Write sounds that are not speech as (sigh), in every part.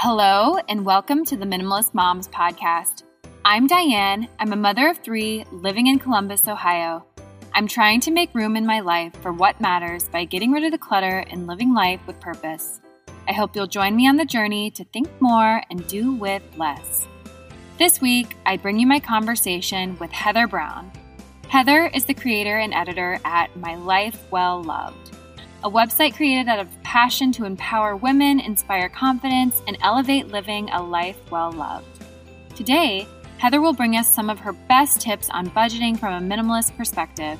Hello, and welcome to the Minimalist Moms Podcast. I'm Diane. I'm a mother of three living in Columbus, Ohio. I'm trying to make room in my life for what matters by getting rid of the clutter and living life with purpose. I hope you'll join me on the journey to think more and do with less. This week, I bring you my conversation with Heather Brown. Heather is the creator and editor at My Life Well Loved, a website created out of passion to empower women, inspire confidence, and elevate living a life well loved. Today, Heather will bring us some of her best tips on budgeting from a minimalist perspective.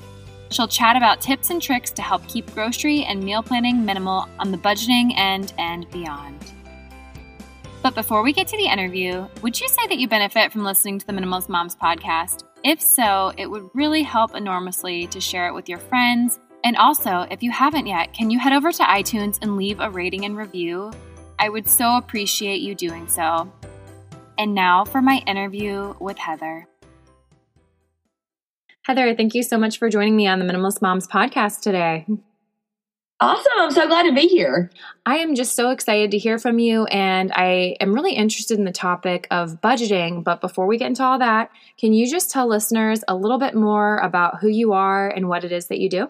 She'll chat about tips and tricks to help keep grocery and meal planning minimal on the budgeting end and beyond. But before we get to the interview, would you say that you benefit from listening to the Minimalist Moms podcast? If so, it would really help enormously to share it with your friends. And also, if you haven't yet, can you head over to iTunes and leave a rating and review? I would so appreciate you doing so. And now for my interview with Heather. Heather, thank you so much for joining me on the Minimalist Moms podcast today. Awesome. I'm so glad to be here. I am just so excited to hear from you, and I am really interested in the topic of budgeting. But before we get into all that, can you just tell listeners a little bit more about who you are and what it is that you do?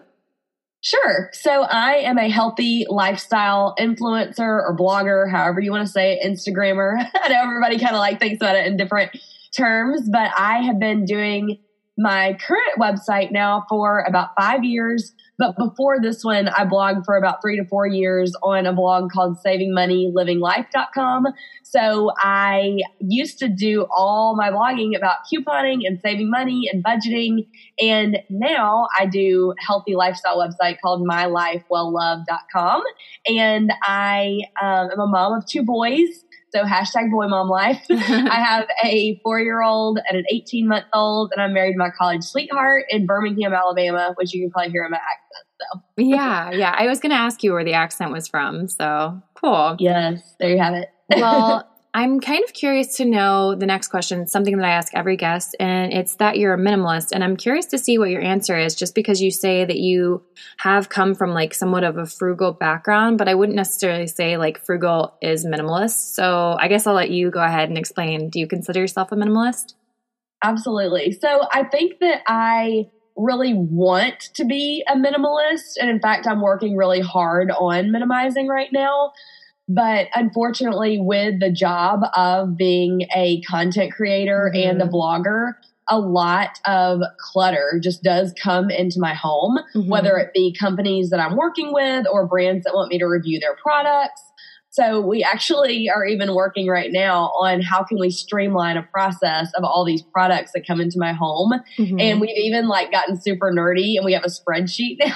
Sure. So I am a healthy lifestyle influencer or blogger, however you want to say it, Instagrammer. (laughs) I know everybody kind of like thinks about it in different terms, but I have been doing my current website now for about five years. But before this one, I blogged for about three to four years on a blog called savingmoneylivinglife.com. So I used to do all my blogging about couponing and saving money and budgeting. And now I do healthy lifestyle website called mylifewellloved.com. And I um, am a mom of two boys. So hashtag boy mom life. (laughs) I have a four year old and an 18 month old, and I'm married to my college sweetheart in Birmingham, Alabama, which you can probably hear in my accent. So yeah, yeah. I was going to ask you where the accent was from. So cool. Yes, there you have it. well, (laughs) I'm kind of curious to know the next question, something that I ask every guest, and it's that you're a minimalist. And I'm curious to see what your answer is, just because you say that you have come from like somewhat of a frugal background, but I wouldn't necessarily say like frugal is minimalist. So I guess I'll let you go ahead and explain. Do you consider yourself a minimalist? Absolutely. So I think that I really want to be a minimalist. And in fact, I'm working really hard on minimizing right now. But unfortunately, with the job of being a content creator mm-hmm. and a blogger, a lot of clutter just does come into my home, mm-hmm. whether it be companies that I'm working with or brands that want me to review their products. So we actually are even working right now on how can we streamline a process of all these products that come into my home. Mm-hmm. And we've even like gotten super nerdy and we have a spreadsheet (laughs) now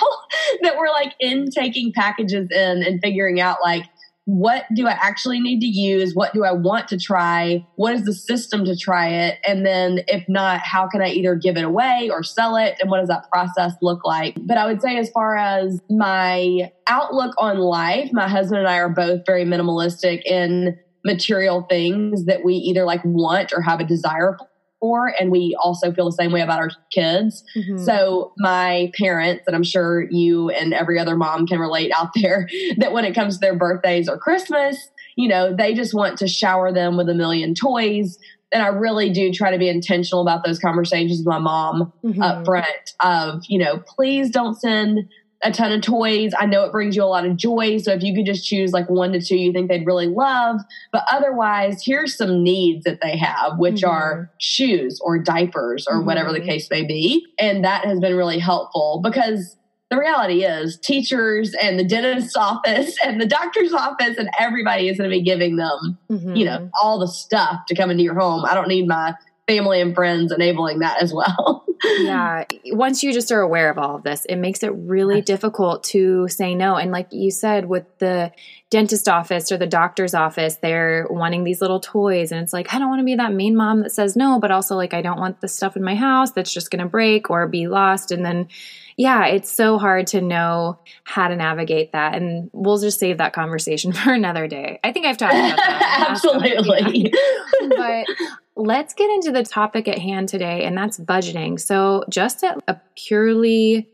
that we're like in taking packages in and figuring out like what do I actually need to use? What do I want to try? What is the system to try it? And then if not, how can I either give it away or sell it? And what does that process look like? But I would say as far as my outlook on life, my husband and I are both very minimalistic in material things that we either like want or have a desire for and we also feel the same way about our kids mm-hmm. so my parents and i'm sure you and every other mom can relate out there (laughs) that when it comes to their birthdays or christmas you know they just want to shower them with a million toys and I really do try to be intentional about those conversations with my mom mm-hmm. up front of, you know, please don't send a ton of toys. I know it brings you a lot of joy. So if you could just choose like one to two you think they'd really love, but otherwise, here's some needs that they have, which mm-hmm. are shoes or diapers or mm-hmm. whatever the mm-hmm. case may be. And that has been really helpful because the reality is teachers and the dentist's (laughs) office and the doctor's office and everybody is going to be giving them, mm-hmm. you know, all the stuff to come into your home. I don't need my family and friends enabling that as well. (laughs) yeah. Once you just are aware of all of this, it makes it really yes. difficult to say no. And like you said, with the dentist office or the doctor's office, they're wanting these little toys. And it's like, I don't want to be that mean mom that says no, but also like, I don't want the stuff in my house that's just going to break or be lost. And then, yeah, it's so hard to know how to navigate that. And we'll just save that conversation (laughs) for another day. I think I've talked about that. (laughs) Absolutely. but let's get into the topic at hand today, and that's budgeting. So, just at a purely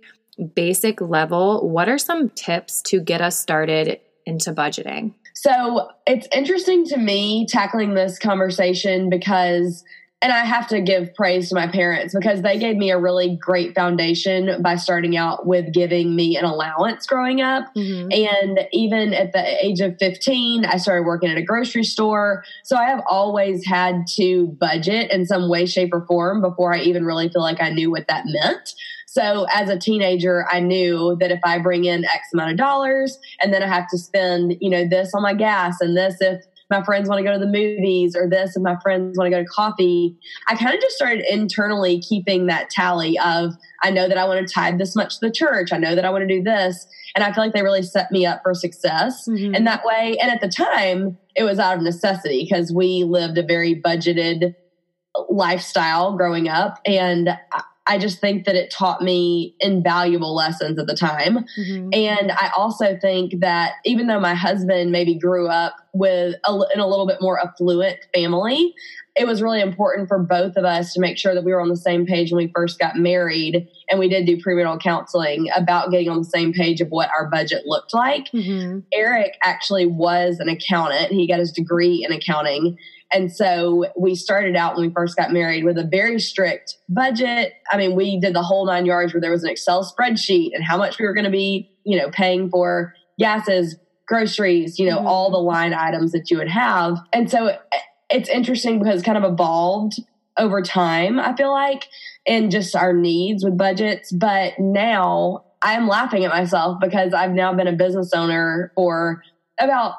basic level, what are some tips to get us started into budgeting? So it's interesting to me tackling this conversation because and I have to give praise to my parents because they gave me a really great foundation by starting out with giving me an allowance growing up. Mm-hmm. And even at the age of 15, I started working at a grocery store. So I have always had to budget in some way, shape, or form before I even really feel like I knew what that meant. So as a teenager, I knew that if I bring in X amount of dollars and then I have to spend, you know, this on my gas and this if my friends want to go to the movies or this and my friends want to go to coffee. I kind of just started internally keeping that tally of I know that I want to tithe this much to the church. I know that I want to do this. And I feel like they really set me up for success mm-hmm. in that way. And at the time, it was out of necessity because we lived a very budgeted lifestyle growing up. And I just think that it taught me invaluable lessons at the time. Mm-hmm. And I also think that even though my husband maybe grew up with a, in a little bit more affluent family, it was really important for both of us to make sure that we were on the same page when we first got married. And we did do premarital counseling about getting on the same page of what our budget looked like. Mm-hmm. Eric actually was an accountant, he got his degree in accounting. And so we started out when we first got married with a very strict budget. I mean, we did the whole nine yards where there was an Excel spreadsheet and how much we were going to be, you know, paying for gases, groceries, you know, mm-hmm. all the line items that you would have. And so it's interesting because kind of evolved over time, I feel like, and just our needs with budgets. But now I'm laughing at myself because I've now been a business owner for about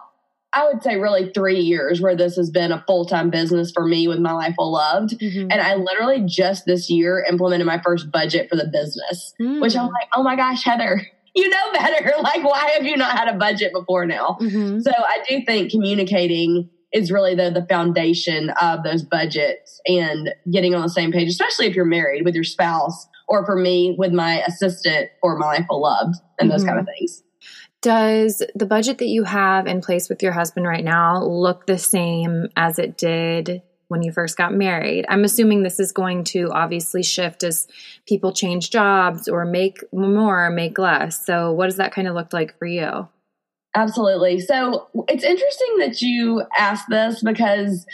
I would say really three years where this has been a full time business for me with My Life Well Loved. Mm-hmm. And I literally just this year implemented my first budget for the business, mm. which I'm like, oh my gosh, Heather, (laughs) you know better. (laughs) Like, why have you not had a budget before now? Mm-hmm. So I do think communicating is really the, the foundation of those budgets and getting on the same page, especially if you're married with your spouse or for me with my assistant or My Life Well Loved and mm-hmm. those kind of things. Does the budget that you have in place with your husband right now look the same as it did when you first got married? I'm assuming this is going to obviously shift as people change jobs or make more, make less. So, what does that kind of look like for you? Absolutely. So, it's interesting that you asked this because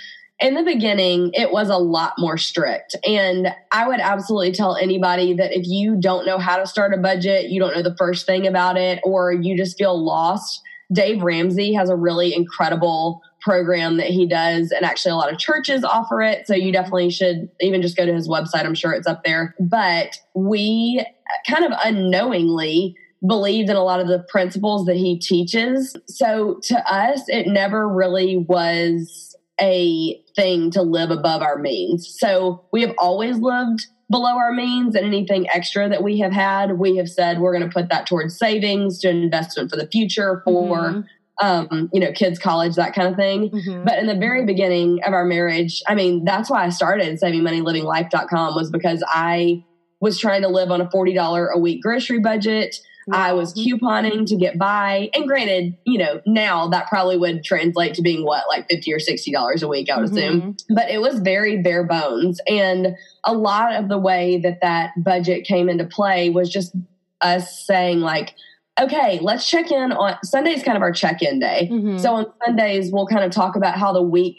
in the beginning, it was a lot more strict. And I would absolutely tell anybody that if you don't know how to start a budget, you don't know the first thing about it, or you just feel lost, Dave Ramsey has a really incredible program that he does. And actually, a lot of churches offer it. So you definitely should even just go to his website. I'm sure it's up there. But we kind of unknowingly believed in a lot of the principles that he teaches. So to us, it never really was a thing to live above our means. So we have always lived below our means and anything extra that we have had, we have said we're going to put that towards savings, to investment for the future, for mm-hmm. um, you know, kids' college, that kind of thing. Mm-hmm. But in the very beginning of our marriage, I mean, that's why I started savingmoneylivinglife.com was because I was trying to live on a $40 a week grocery budget. I was couponing to get by. And granted, you know, now that probably would translate to being what, like 50 or $60 a week, I would mm-hmm. assume. But it was very bare bones. And a lot of the way that that budget came into play was just us saying, like, okay, let's check in on Sunday's kind of our check in day. Mm-hmm. So on Sundays, we'll kind of talk about how the week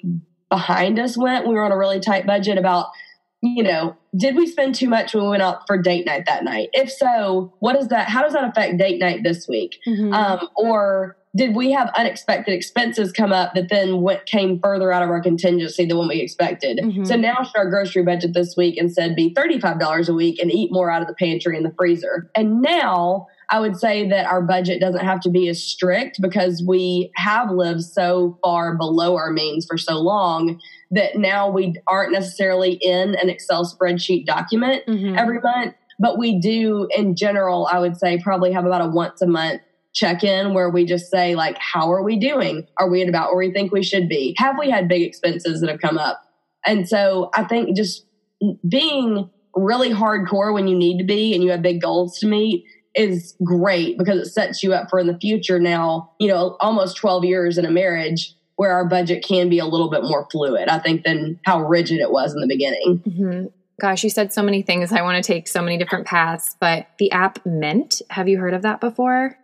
behind us went. We were on a really tight budget about you know, did we spend too much when we went out for date night that night? If so, what does that, how does that affect date night this week? Mm-hmm. Um, or did we have unexpected expenses come up that then went, came further out of our contingency than what we expected? Mm-hmm. So now should our grocery budget this week instead be $35 a week and eat more out of the pantry and the freezer? And now I would say that our budget doesn't have to be as strict because we have lived so far below our means for so long that now we aren't necessarily in an Excel spreadsheet document mm-hmm. every month, but we do in general, I would say probably have about a once a month check in where we just say like how are we doing? Are we at about where we think we should be? Have we had big expenses that have come up? And so i think just being really hardcore when you need to be and you have big goals to meet is great because it sets you up for in the future now, you know, almost 12 years in a marriage where our budget can be a little bit more fluid, I think, than how rigid it was in the beginning. Mm-hmm. Gosh, you said so many things. I want to take so many different paths, but the app Mint, have you heard of that before?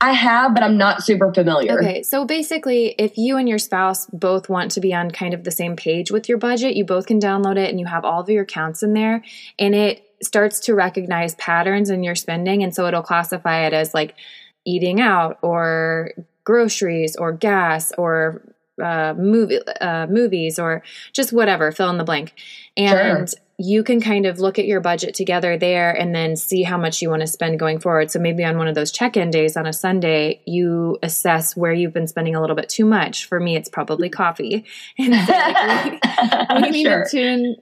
I have, but I'm not super familiar. Okay, so basically, if you and your spouse both want to be on kind of the same page with your budget, you both can download it and you have all of your accounts in there, and it starts to recognize patterns in your spending. And so it'll classify it as like eating out or groceries or gas or uh, movie uh, movies or just whatever, fill in the blank. And sure. you can kind of look at your budget together there and then see how much you want to spend going forward. So maybe on one of those check-in days on a Sunday, you assess where you've been spending a little bit too much. For me, it's probably coffee. (laughs) And so like, we, (laughs) we need sure. to tune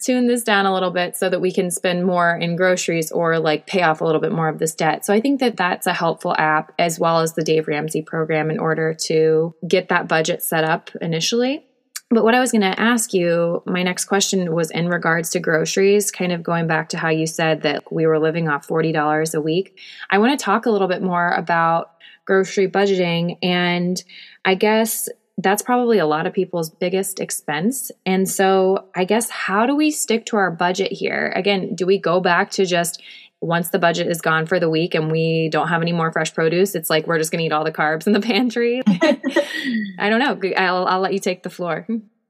tune this down a little bit so that we can spend more in groceries or like pay off a little bit more of this debt. So I think that that's a helpful app as well as the Dave Ramsey program in order to get that budget set up initially. But what I was going to ask you, my next question was in regards to groceries, kind of going back to how you said that we were living off $40 a week. I want to talk a little bit more about grocery budgeting and I guess that's probably a lot of people's biggest expense. And so, I guess, how do we stick to our budget here? Again, do we go back to just once the budget is gone for the week and we don't have any more fresh produce, it's like we're just going to eat all the carbs in the (laughs) pantry? (laughs) I don't know. I'll, I'll let you take the floor.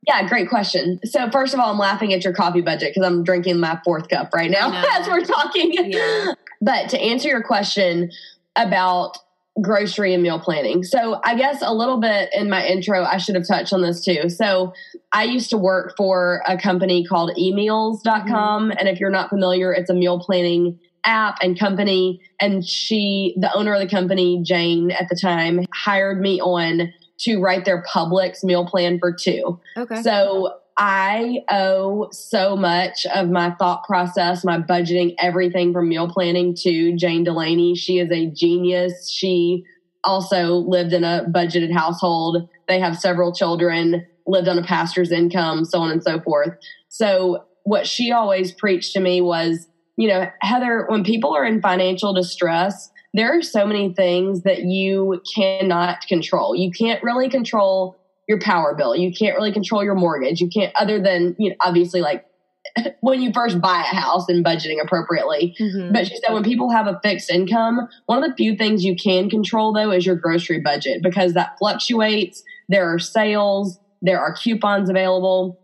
Yeah, great question. So, first of all, I'm laughing at your coffee budget because I'm drinking my fourth cup right now (laughs) as we're talking. Yeah. But to answer your question about grocery and meal planning. So, I guess a little bit in my intro, I should have touched on this too. So, I used to work for a company called emeals.com. Mm-hmm. And if you're not familiar, it's a meal planning app and company. And she, the owner of the company, Jane at the time, hired me on to write their Publix meal plan for two. Okay. So, I owe so much of my thought process, my budgeting, everything from meal planning to Jane DeLaney. She is a genius. She also lived in a budgeted household. They have several children, lived on a pastor's income, so on and so forth. So, what she always preached to me was, you know, Heather, when people are in financial distress, there are so many things that you cannot control. You can't really control your power bill. You can't really control your mortgage. You can't, other than, you know, obviously like (laughs) when you first buy a house and budgeting appropriately. Mm-hmm. But she said when people have a fixed income, one of the few things you can control though is your grocery budget because that fluctuates. There are sales, there are coupons available.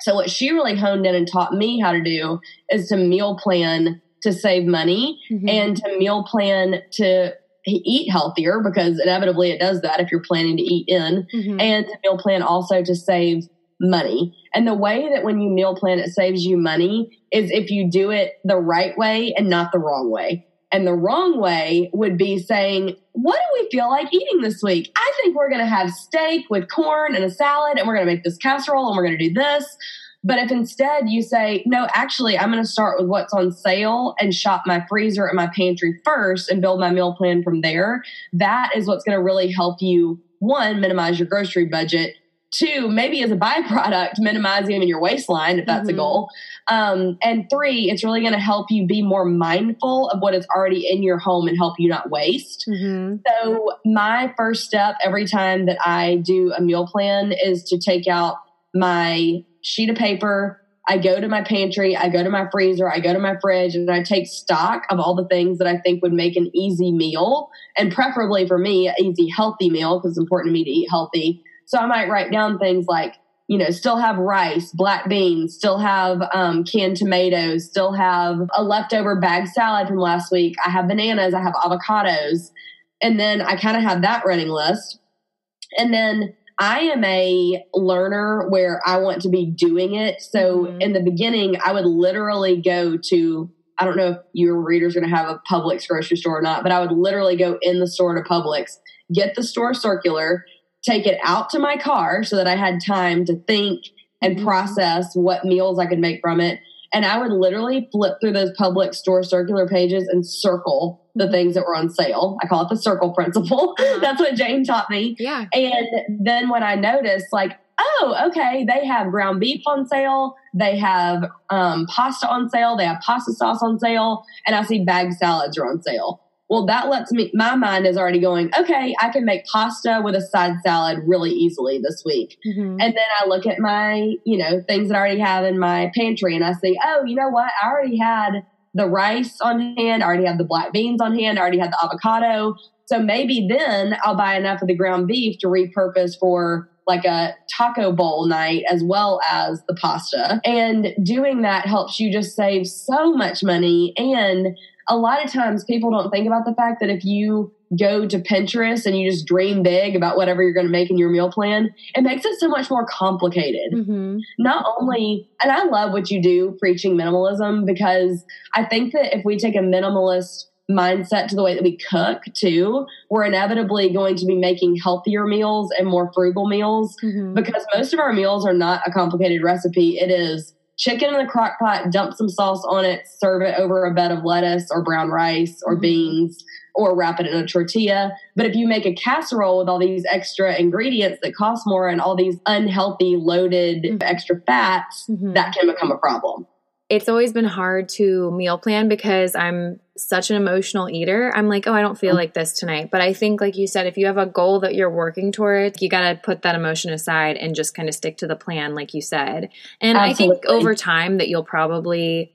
So what she really honed in and taught me how to do is to meal plan to save money mm-hmm. and to meal plan to eat healthier because inevitably it does that if you're planning to eat in mm-hmm. and to meal plan also to save money. And the way that when you meal plan it saves you money is if you do it the right way and not the wrong way. And the wrong way would be saying, what do we feel like eating this week? I think we're going to have steak with corn and a salad and we're going to make this casserole and we're going to do this. But if instead you say, no, actually, I'm going to start with what's on sale and shop my freezer and my pantry first and build my meal plan from there, that is what's going to really help you, one, minimize your grocery budget. Two, maybe as a byproduct, minimizing in your waistline if that's mm-hmm. a goal. Um, and three, it's really going to help you be more mindful of what is already in your home and help you not waste. Mm-hmm. So, my first step every time that I do a meal plan is to take out my sheet of paper. I go to my pantry, I go to my freezer, I go to my fridge, and I take stock of all the things that I think would make an easy meal, and preferably for me, an easy, healthy meal because it's important to me to eat healthy. So I might write down things like, you know, still have rice, black beans, still have um, canned tomatoes, still have a leftover bag salad from last week. I have bananas, I have avocados. And then I kind of have that running list. And then I am a learner where I want to be doing it. So mm-hmm. in the beginning, I would literally go to, I don't know if your readers are going to have a Publix grocery store or not, but I would literally go in the store to Publix, get the store circular, take it out to my car so that I had time to think and mm-hmm. process what meals I could make from it. And I would literally flip through those Publix store circular pages and circle the things that were on sale. I call it the circle principle. (laughs) Uh-huh. That's what Jane taught me. Yeah. And then when I noticed, like, oh, okay, they have ground beef on sale, they have um, pasta on sale, they have pasta sauce on sale, and I see bag salads are on sale. Well, that lets me, my mind is already going, okay, I can make pasta with a side salad really easily this week. Mm-hmm. And then I look at my, you know, things that I already have in my pantry and I say, oh, you know what? I already had the rice on hand. I already have the black beans on hand. I already have the avocado. So maybe then I'll buy enough of the ground beef to repurpose for like a taco bowl night as well as the pasta. And doing that helps you just save so much money. And a lot of times people don't think about the fact that if you go to Pinterest and you just dream big about whatever you're going to make in your meal plan, it makes it so much more complicated. Mm-hmm. Not only, and I love what you do preaching minimalism because I think that if we take a minimalist mindset to the way that we cook too, we're inevitably going to be making healthier meals and more frugal meals mm-hmm. because most of our meals are not a complicated recipe. It is chicken in the crock pot, dump some sauce on it, serve it over a bed of lettuce or brown rice or mm-hmm. beans or wrap it in a tortilla. But if you make a casserole with all these extra ingredients that cost more and all these unhealthy, loaded mm-hmm. extra fats, mm-hmm. that can become a problem it's always been hard to meal plan because I'm such an emotional eater. I'm like, oh, I don't feel oh. like this tonight. But I think, like you said, if you have a goal that you're working towards, you got to put that emotion aside and just kind of stick to the plan, like you said. And Absolutely. I think over time that you'll probably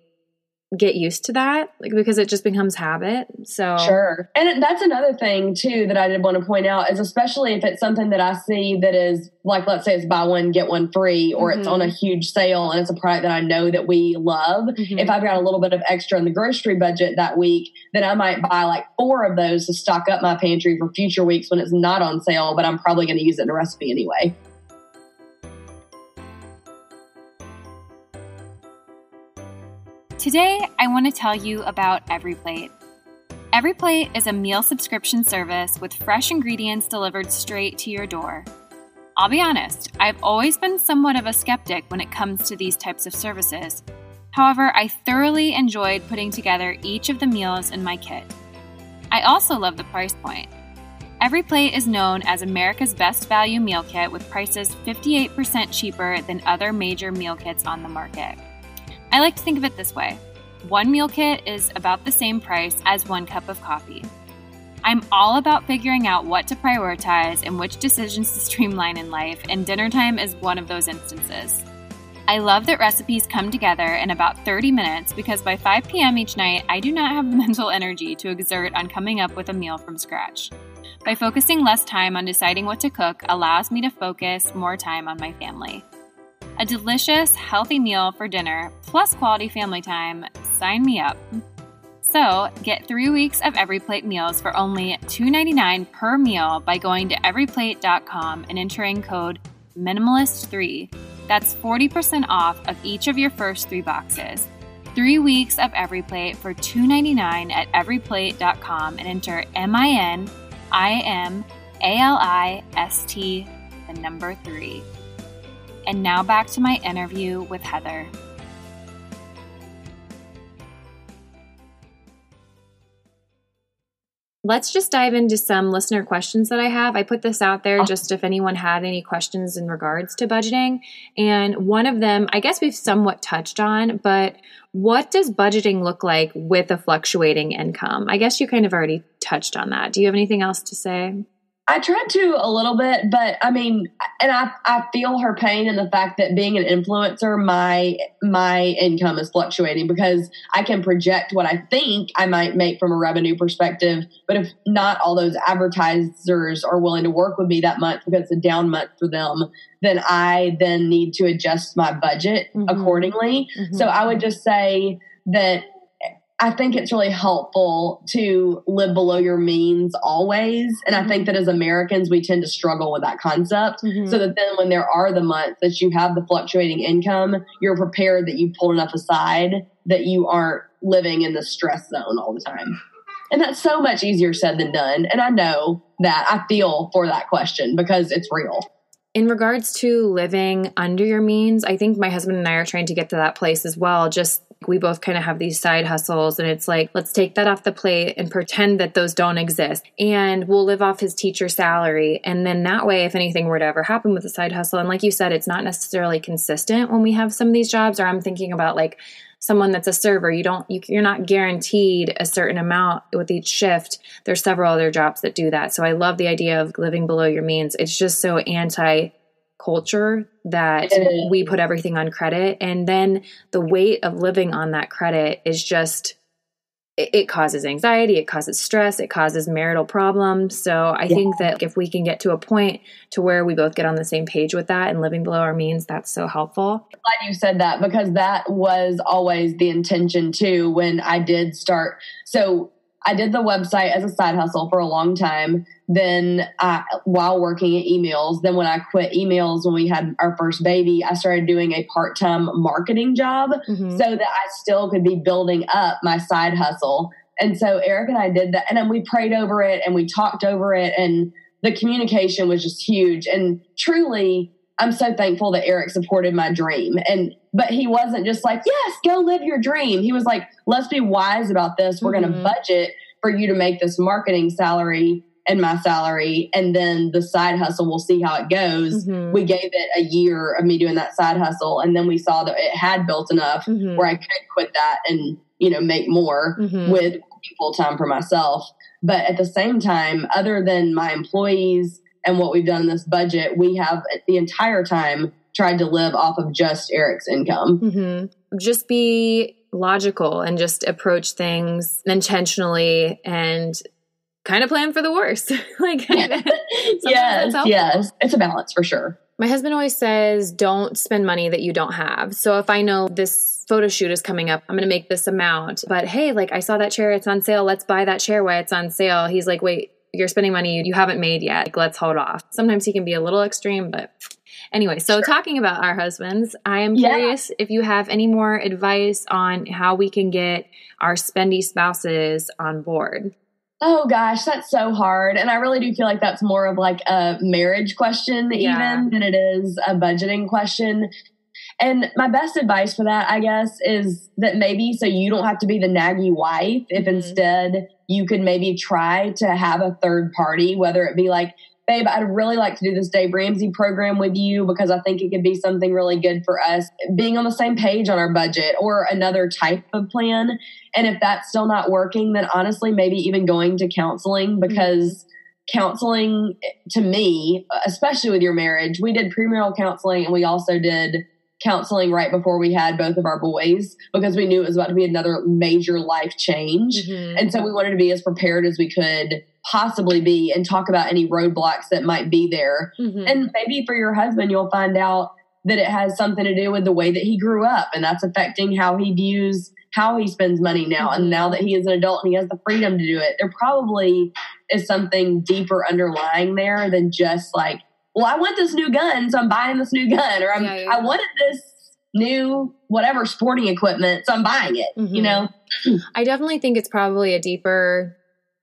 get used to that like because it just becomes habit so sure and that's another thing too that i did want to point out is especially if it's something that i see that is like let's say it's buy one get one free or mm-hmm. it's on a huge sale and it's a product that i know that we love mm-hmm. if i've got a little bit of extra in the grocery budget that week then i might buy like four of those to stock up my pantry for future weeks when it's not on sale but i'm probably going to use it in a recipe anyway Today, I want to tell you about EveryPlate. EveryPlate is a meal subscription service with fresh ingredients delivered straight to your door. I'll be honest, I've always been somewhat of a skeptic when it comes to these types of services. However, I thoroughly enjoyed putting together each of the meals in my kit. I also love the price point. EveryPlate is known as America's best value meal kit with prices 58% cheaper than other major meal kits on the market. I like to think of it this way one meal kit is about the same price as one cup of coffee. I'm all about figuring out what to prioritize and which decisions to (laughs) streamline in life, and dinner time is one of those instances. I love that recipes come together in about 30 minutes because by 5 p.m. each night, I do not have the (laughs) mental energy to exert on coming up with a meal from scratch. By focusing less time on deciding what to cook allows me to focus more time on my family. A delicious, healthy meal for dinner plus quality family time. Sign me up. So, get three weeks of EveryPlate meals for only $2.99 per meal by going to everyplate.com and entering code MINIMALIST3. That's 40% off of each of your first three boxes. Three weeks of EveryPlate for $2.99 at everyplate.com and enter M I N I M A L I S T, the number three. And now back to my interview with Heather. Let's just dive into some listener questions that I have. I put this out there oh. just if anyone had any questions in regards to budgeting. And one of them, I guess we've somewhat touched on, but what does budgeting look like with a fluctuating income? I guess you kind of already touched on that. Do you have anything else to say? I tried to a little bit, but I mean, and I, I feel her pain in the fact that being an influencer, my my income is fluctuating because I can project what I think I might make from a revenue perspective. But if not all those advertisers are willing to work with me that month because it's a down month for them, then I then need to adjust my budget mm-hmm. accordingly. Mm-hmm. So I would just say that I think it's really helpful to live below your means always. And I think mm-hmm. that as Americans, we tend to struggle with that concept. Mm-hmm. So that then when there are the months that you have the fluctuating income, you're prepared that you pulled enough aside that you aren't living in the stress zone all the time. And that's so much easier said than done. And I know that I feel for that question because it's real. In regards to living under your means, I think my husband and I are trying to get to that place as well. Just we both kind of have these side hustles and it's like let's take that off the plate and pretend that those don't exist. And we'll live off his teacher salary and then that way if anything were to ever happen with the side hustle and like you said it's not necessarily consistent when we have some of these jobs or i'm thinking about like someone that's a server you don't you, you're not guaranteed a certain amount with each shift. There's several other jobs that do that. So i love the idea of living below your means. It's just so anti culture that we put everything on credit and then the weight of living on that credit is just it causes anxiety, it causes stress, it causes marital problems. So I yeah. think that if we can get to a point to where we both get on the same page with that and living below our means, that's so helpful. Glad you said that because that was always the intention too when I did start. So I did the website as a side hustle for a long time. Then, I, while working at eMeals, then when I quit eMeals when we had our first baby, I started doing a part time marketing job mm-hmm. so that I still could be building up my side hustle. And so Eric and I did that, and then we prayed over it and we talked over it, and the communication was just huge. And truly, I'm so thankful that Eric supported my dream. And but he wasn't just like, "Yes, go live your dream." He was like, "Let's be wise about this. We're mm-hmm. going to budget for you to make this marketing salary and my salary and then the side hustle we'll see how it goes mm-hmm. we gave it a year of me doing that side hustle and then we saw that it had built enough mm-hmm. where i could quit that and you know make more mm-hmm. with full time for myself but at the same time other than my employees and what we've done in this budget, we have the entire time tried to live off of just Eric's income. Mm-hmm. Just be logical and just approach things intentionally and kind of plan for the worst. (laughs) like, (laughs) yes, yes, it's a balance for sure. My husband always says, don't spend money that you don't have. So if I know this photo shoot is coming up, I'm going to make this amount. But hey, like I saw that chair, it's on sale. Let's buy that chair while it's on sale. He's like, wait, you're spending money you haven't made yet. Like, let's hold off. Sometimes he can be a little extreme, but anyway, so sure. talking about our husbands, I am curious yeah. if you have any more advice on how we can get our spendy spouses on board. Oh gosh, that's so hard. And I really do feel like that's more of like a marriage question, yeah. even than it is a budgeting question. And my best advice for that, I guess, is that maybe so you don't have to be the naggy wife, if mm-hmm. instead you could maybe try to have a third party, whether it be like, babe, I'd really like to do this Dave Ramsey program with you because I think it could be something really good for us being on the same page on our budget or another type of plan. And if that's still not working, then honestly, maybe even going to counseling mm-hmm. because. Mm-hmm counseling to me, especially with your marriage, we did premarital counseling and we also did counseling right before we had both of our boys because we knew it was about to be another major life change. Mm-hmm. And so we wanted to be as prepared as we could possibly be and talk about any roadblocks that might be there. Mm-hmm. And maybe for your husband, you'll find out that it has something to do with the way that he grew up and that's affecting how he views how he spends money now. And now that he is an adult and he has the freedom to do it, there probably is something deeper underlying there than just like well, I want this new gun, so I'm buying this new gun, or I'm, yeah, yeah. I wanted this new whatever sporting equipment, so I'm buying it. Mm-hmm. You know, I definitely think it's probably a deeper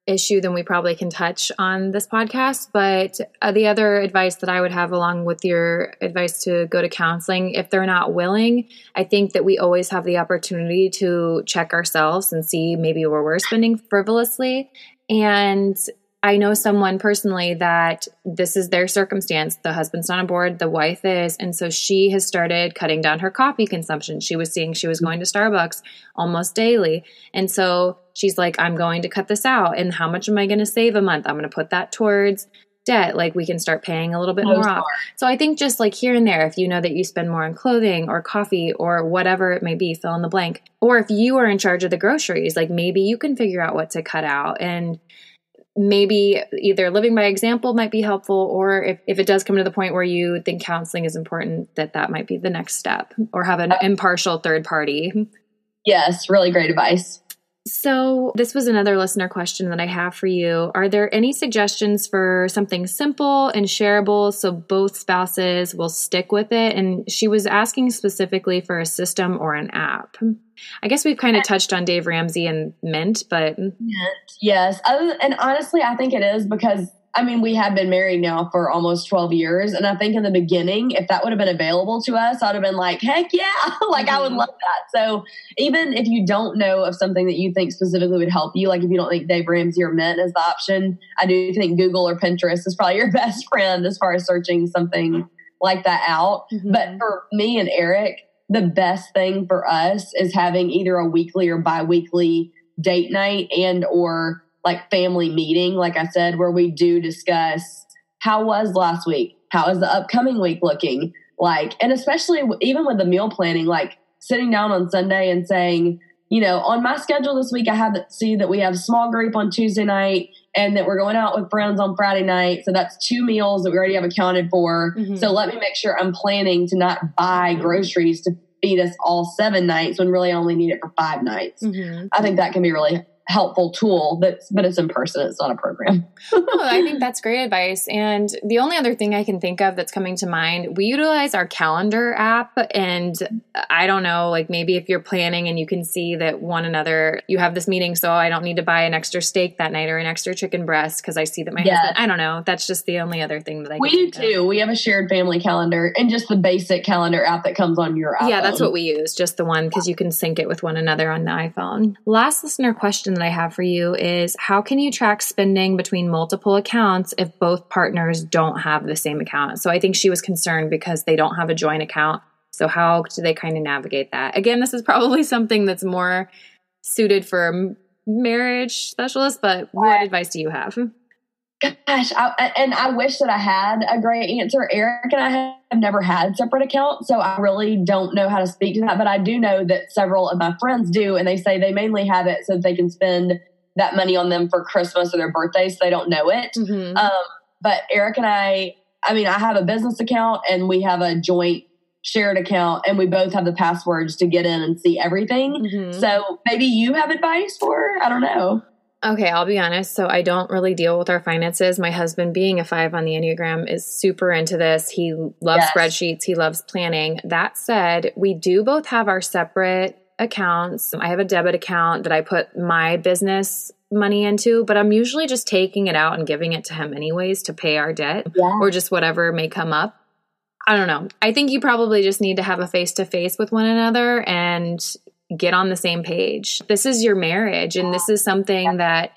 issue than we probably can touch on this podcast. But uh, the other advice that I would have, along with your advice to go to counseling, if they're not willing, I think that we always have the opportunity to check ourselves and see maybe where we're spending frivolously. And I know someone personally that this is their circumstance. The husband's not on board, the wife is. And so she has started cutting down her coffee consumption. She was seeing she was going to Starbucks almost daily. And so she's like, I'm going to cut this out. And how much am I going to save a month? I'm going to put that towards debt. Like we can start paying a little bit more off. So I think just like here and there, if you know that you spend more on clothing or coffee or whatever it may be, fill in the blank. Or if you are in charge of the groceries, like maybe you can figure out what to cut out and maybe either living by example might be helpful or if, if it does come to the point where you think counseling is important that that might be the next step or have an uh, impartial third party yes really great advice so, this was another listener question that I have for you. Are there any suggestions for something simple and shareable so both spouses will stick with it? And she was asking specifically for a system or an app. I guess we've kind of touched on Dave Ramsey and Mint, but yes, and honestly, I think it is because I mean, we have been married now for almost 12 years. And I think in the beginning, if that would have been available to us, I'd have been like, heck yeah, (laughs) like mm-hmm. I would mm-hmm. love that. So even if you don't know of something that you think specifically would help you, like if you don't think Dave Ramsey or Mint is the option, I do think Google or Pinterest is probably (laughs) your best friend as far as searching something like that out. Mm-hmm. But for me and Eric, the best thing for us is having either a weekly or biweekly date night and or like family meeting, like I said, where we do discuss how was last week? How is the upcoming week looking? Like, and especially even with the meal planning, like sitting down on Sunday and saying, you know, on my schedule this week, I have to see that we have small group on Tuesday night and that we're going out with friends on Friday night. So that's two meals that we already have accounted for. Mm-hmm. So let me make sure I'm planning to not buy groceries to feed us all seven nights when really I only need it for five nights. Mm-hmm. I think that can be really helpful tool that's but it's in person it's not a program. (laughs) No i think that's great advice. And the only other thing i can think of that's coming to mind we utilize our calendar app and i don't know like maybe if you're planning and you can see that one another you have this meeting so i don't need to buy an extra steak that night or an extra chicken breast because i see that my yes. husband i don't know that's just the only other thing that i we do too. Of. we have a shared family calendar and just the basic calendar app that comes on your iphone yeah that's what we use just the one because you can sync it with one another on the iphone. Last listener question that I have for you is how can you track spending between multiple accounts if both partners don't have the same account? So I think she was concerned because they don't have a joint account. So how do they kind of navigate that? Again, this is probably (laughs) something that's more suited for marriage specialists, but what advice do you have? Gosh, I, and I wish that I had a great answer. Eric and I have never had separate accounts, so I really don't know how to speak to that. But I do know that several of my friends do, and they say they mainly have it so they can spend that money on them for Christmas or their birthday, so they don't know it. Mm-hmm. Um, but Eric and I, I mean, I have a business account and we have a joint shared account, and we both have the passwords to get in and see everything. Mm-hmm. So maybe you have advice for? I don't know. Okay, I'll be honest. So I don't really deal with our finances. My husband, being a five on the Enneagram, is super into this. He loves yes. spreadsheets, he loves planning. That said, we do both have our separate accounts. I have a debit account that I put my business money into, but I'm usually just taking it out and giving it to him anyways to pay our debt yeah. or just whatever may come up. I don't know. I think you probably just need to have a face to face with one another and get on the same page. This is your marriage, and this is something that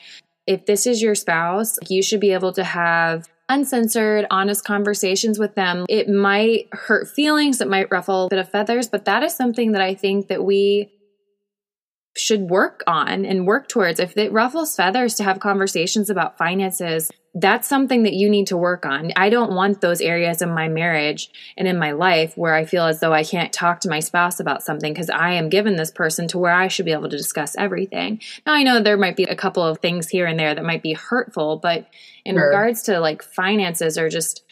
if this is your spouse, you should be able to have uncensored, honest conversations with them. It might hurt feelings, it might ruffle a bit of feathers, but that is something that I think that we should work on and work towards. If it ruffles feathers to have conversations about finances, that's something that you need to work on. I don't want those areas in my marriage and in my life where I feel as though I can't talk to my spouse about something because I am given this person to where I should be able to discuss everything. Now, I know there might be a couple of things here and there that might be hurtful, but in sure. regards to like finances or just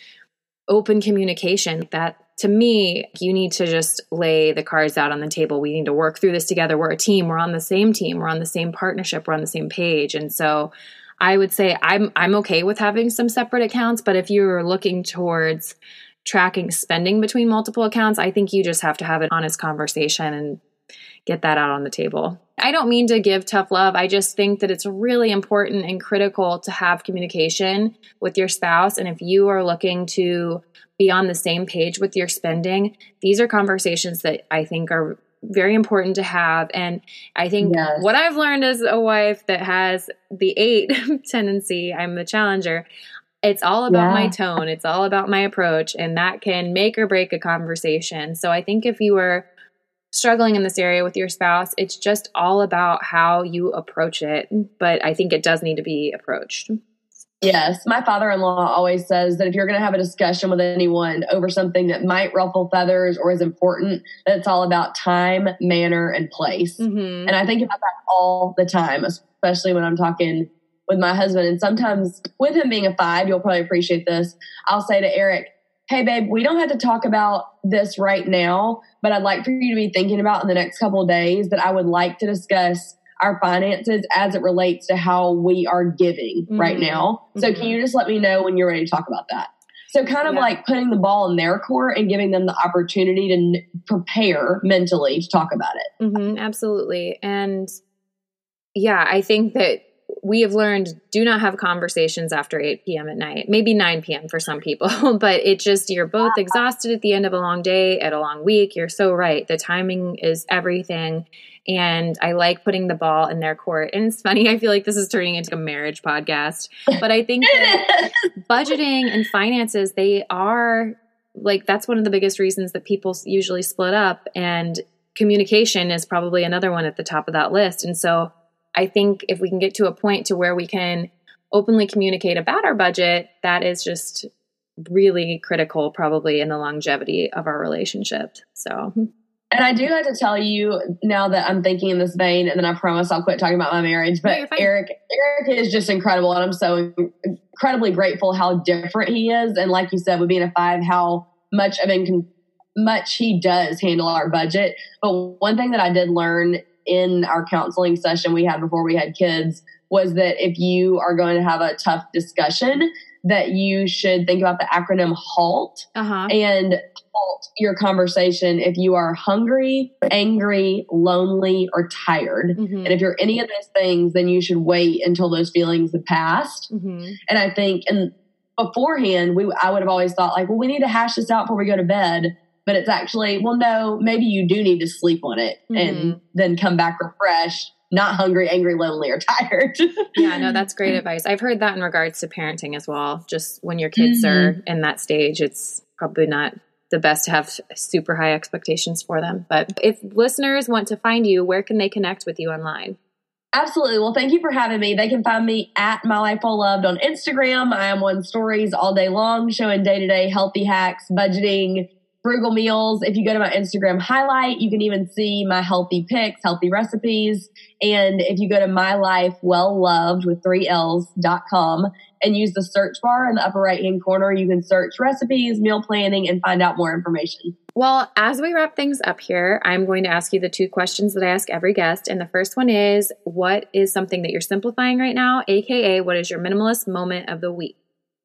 open communication, that to me, you need to just lay the cards out on the table. We need to work through this together. We're a team. We're on the same team. We're on the same partnership. We're on the same page. And so I would say I'm I'm okay with having some separate accounts, but if you're looking towards tracking spending between multiple accounts, I think you just have to have an honest conversation and get that out on the table. I don't mean to give tough love. I just think that it's really important and critical to have communication with your spouse. And if you are looking to be on the same page with your spending, these are conversations that I think are very important to have. And I think yes. what I've learned as a wife that has the eight (laughs) tendency, I'm the challenger. It's all about yeah. my tone. It's all about my approach, and that can make or break a conversation. So I think if you are struggling in this area with your spouse, it's just all about how you approach it. But I think it does need to be approached. Yes, my father in law always says that if you're going to have a discussion with anyone over something that might ruffle feathers or is important, that it's all about time, manner, and place. Mm-hmm. And I think about that all the time, especially when I'm talking with my husband. And sometimes, with him being a five, you'll probably appreciate this. I'll say to Eric, Hey, babe, we don't have to talk about this right now, but I'd like for you to be thinking about in the next couple of days that I would like to discuss our finances as it relates to how we are giving mm-hmm. right now. So mm-hmm. can you just let me know when you're ready to talk about that? So kind of yeah. like putting the ball in their court and giving them the opportunity to n- prepare mentally to talk about it. Mm-hmm, absolutely. And yeah, I think that we have learned do not have conversations after 8 p.m. at night, maybe 9 p.m. for some people, (laughs) but it just, you're both exhausted at the end of a long day, at a long week. You're so right. The timing is everything. And I like putting the ball in their court. And it's funny, I feel like this is turning into a marriage podcast, but I think (laughs) budgeting and finances, they are like, that's one of the biggest reasons that people usually split up. And communication is probably another one at the top of that list. And so, I think if we can get to a point to where we can openly communicate about our budget, that is just really critical probably in the longevity of our relationship. So hmm. And I do have to tell you now that I'm thinking in this vein, and then I promise I'll quit talking about my marriage. But Eric, Eric is just incredible, and I'm so incredibly grateful how different he is. And like you said, with being a five, how much of in much he does handle our budget. But one thing that I did learn in our counseling session we had before we had kids was that if you are going to have a tough discussion, that you should think about the acronym HALT uh-huh. and halt your conversation if you are hungry, angry, lonely, or tired. Mm-hmm. And if you're any of those things, then you should wait until those feelings have passed. Mm-hmm. And I think, and beforehand, we I would have always thought like, well, we need to hash this out before we go to bed. But it's actually, well, no, maybe you do need to sleep on it Mhm. and then come back refreshed, not hungry, angry, lonely, or (laughs) tired. Yeah, no, that's great (laughs) advice. I've heard that in regards to parenting as well. Just when your kids are mm-hmm. in that stage, it's probably not the best to have super high expectations for them. But if listeners want to find you, where can they connect with you online? Absolutely. Well, thank you for having me. They can find me at My Life Well Loved on Instagram. I am on stories all day long, showing day to day healthy hacks, budgeting, frugal meals. If you go to my Instagram highlight, you can even see my healthy picks, healthy recipes. And if you go to My Life Well Loved with three L's dot com and use the search bar in the upper right hand corner, you can search recipes, meal planning, and find out more information. Well, as we wrap things up here, I'm going to ask you the two questions that I ask every guest. And the first one is What is something that you're simplifying right now? AKA, what is your minimalist moment of the week?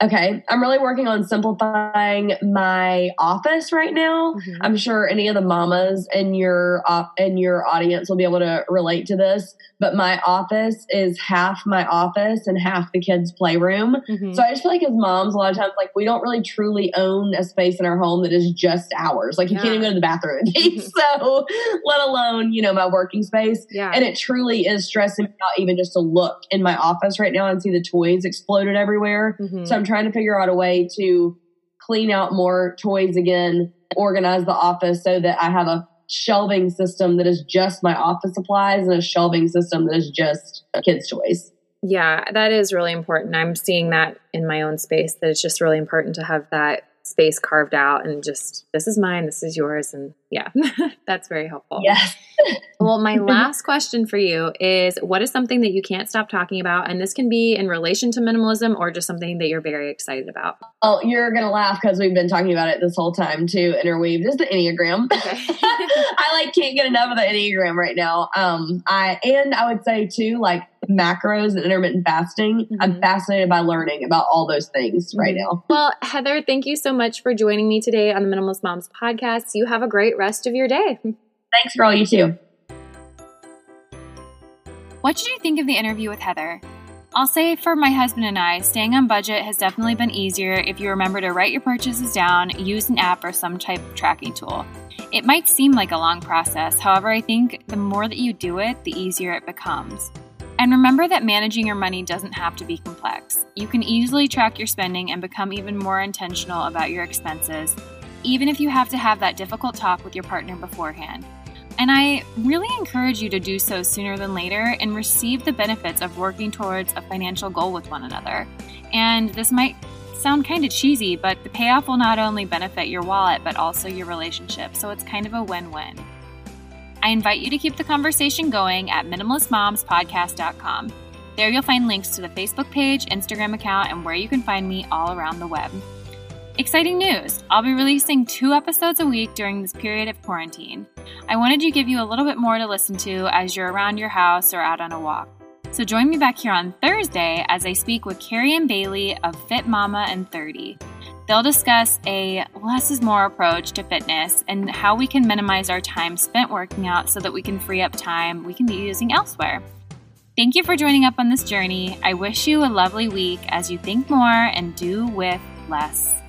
Okay, I'm really working on simplifying my office right now. Mhm. I'm sure any of the mamas in your op- in your audience will be able to relate to this. But my office is half my office and half the kids' playroom. Mhm. So I just feel like as moms, a lot of times, like we don't really truly own a space in our home that is just ours. Like you Yeah. can't even go to the bathroom. (laughs) so let alone you know my working space. yeah. And it truly is stressing me out even just to look in my office right now and see the toys exploded everywhere. Mhm. So I'm trying to figure out a way to clean out more toys again, organize the office so that I have a shelving system that is just my office supplies and a shelving system that is just kids' toys. Yeah, that is really important. I'm seeing that in my own space that it's just really important to have that space carved out and just this is mine, this is yours and yeah, (laughs) that's very helpful. Yes. (laughs) Well, my (laughs) last question for you is what is something that you can't stop talking about and this can be in relation to minimalism or just something that you're very excited about. Oh, you're gonna laugh because we've been talking about it this whole time too, interweaved is the Enneagram. Okay. I like can't get enough of the Enneagram right now. Um, I and I would say too, like macros and intermittent fasting. I'm Mhm. fascinated by learning about all those things right Mhm. now. Well, Heather, thank you so much for joining me today on the Minimalist Moms podcast. You have a great rest of your day. Thanks, girl. You too. What did you think of the interview with Heather? I'll say for my husband and I, staying on budget has definitely been easier if you remember to write your purchases down, use an app or some type of tracking tool. It might seem like a long process, however, I think the more that you do it, the easier it becomes. And remember that managing your money doesn't have to be complex. You can easily track your spending and become even more intentional about your expenses, even if you have to have that difficult talk with your partner beforehand. And I really encourage you to do so sooner than later and receive the benefits of working towards a financial goal with one another. And this might sound kind of cheesy, but the payoff will not only benefit your wallet, but also your relationship. So it's kind of a win win. I invite you to keep the conversation going at minimalistmomspodcast.com. There you'll find links to the Facebook page, Instagram account, and where you can find me all around the web. Exciting news! I'll be releasing two episodes a week during this period of quarantine. I wanted to give you a little bit more to listen to as you're around your house or out on a walk. So join me back here on Thursday as I speak with Carrie and Bailey of Fit Mama and 30. They'll discuss a less is more approach to fitness and how we can minimize our time spent working out so that we can free up time we can be using elsewhere. Thank you for joining up on this journey. I wish you a lovely week as you think more and do with less.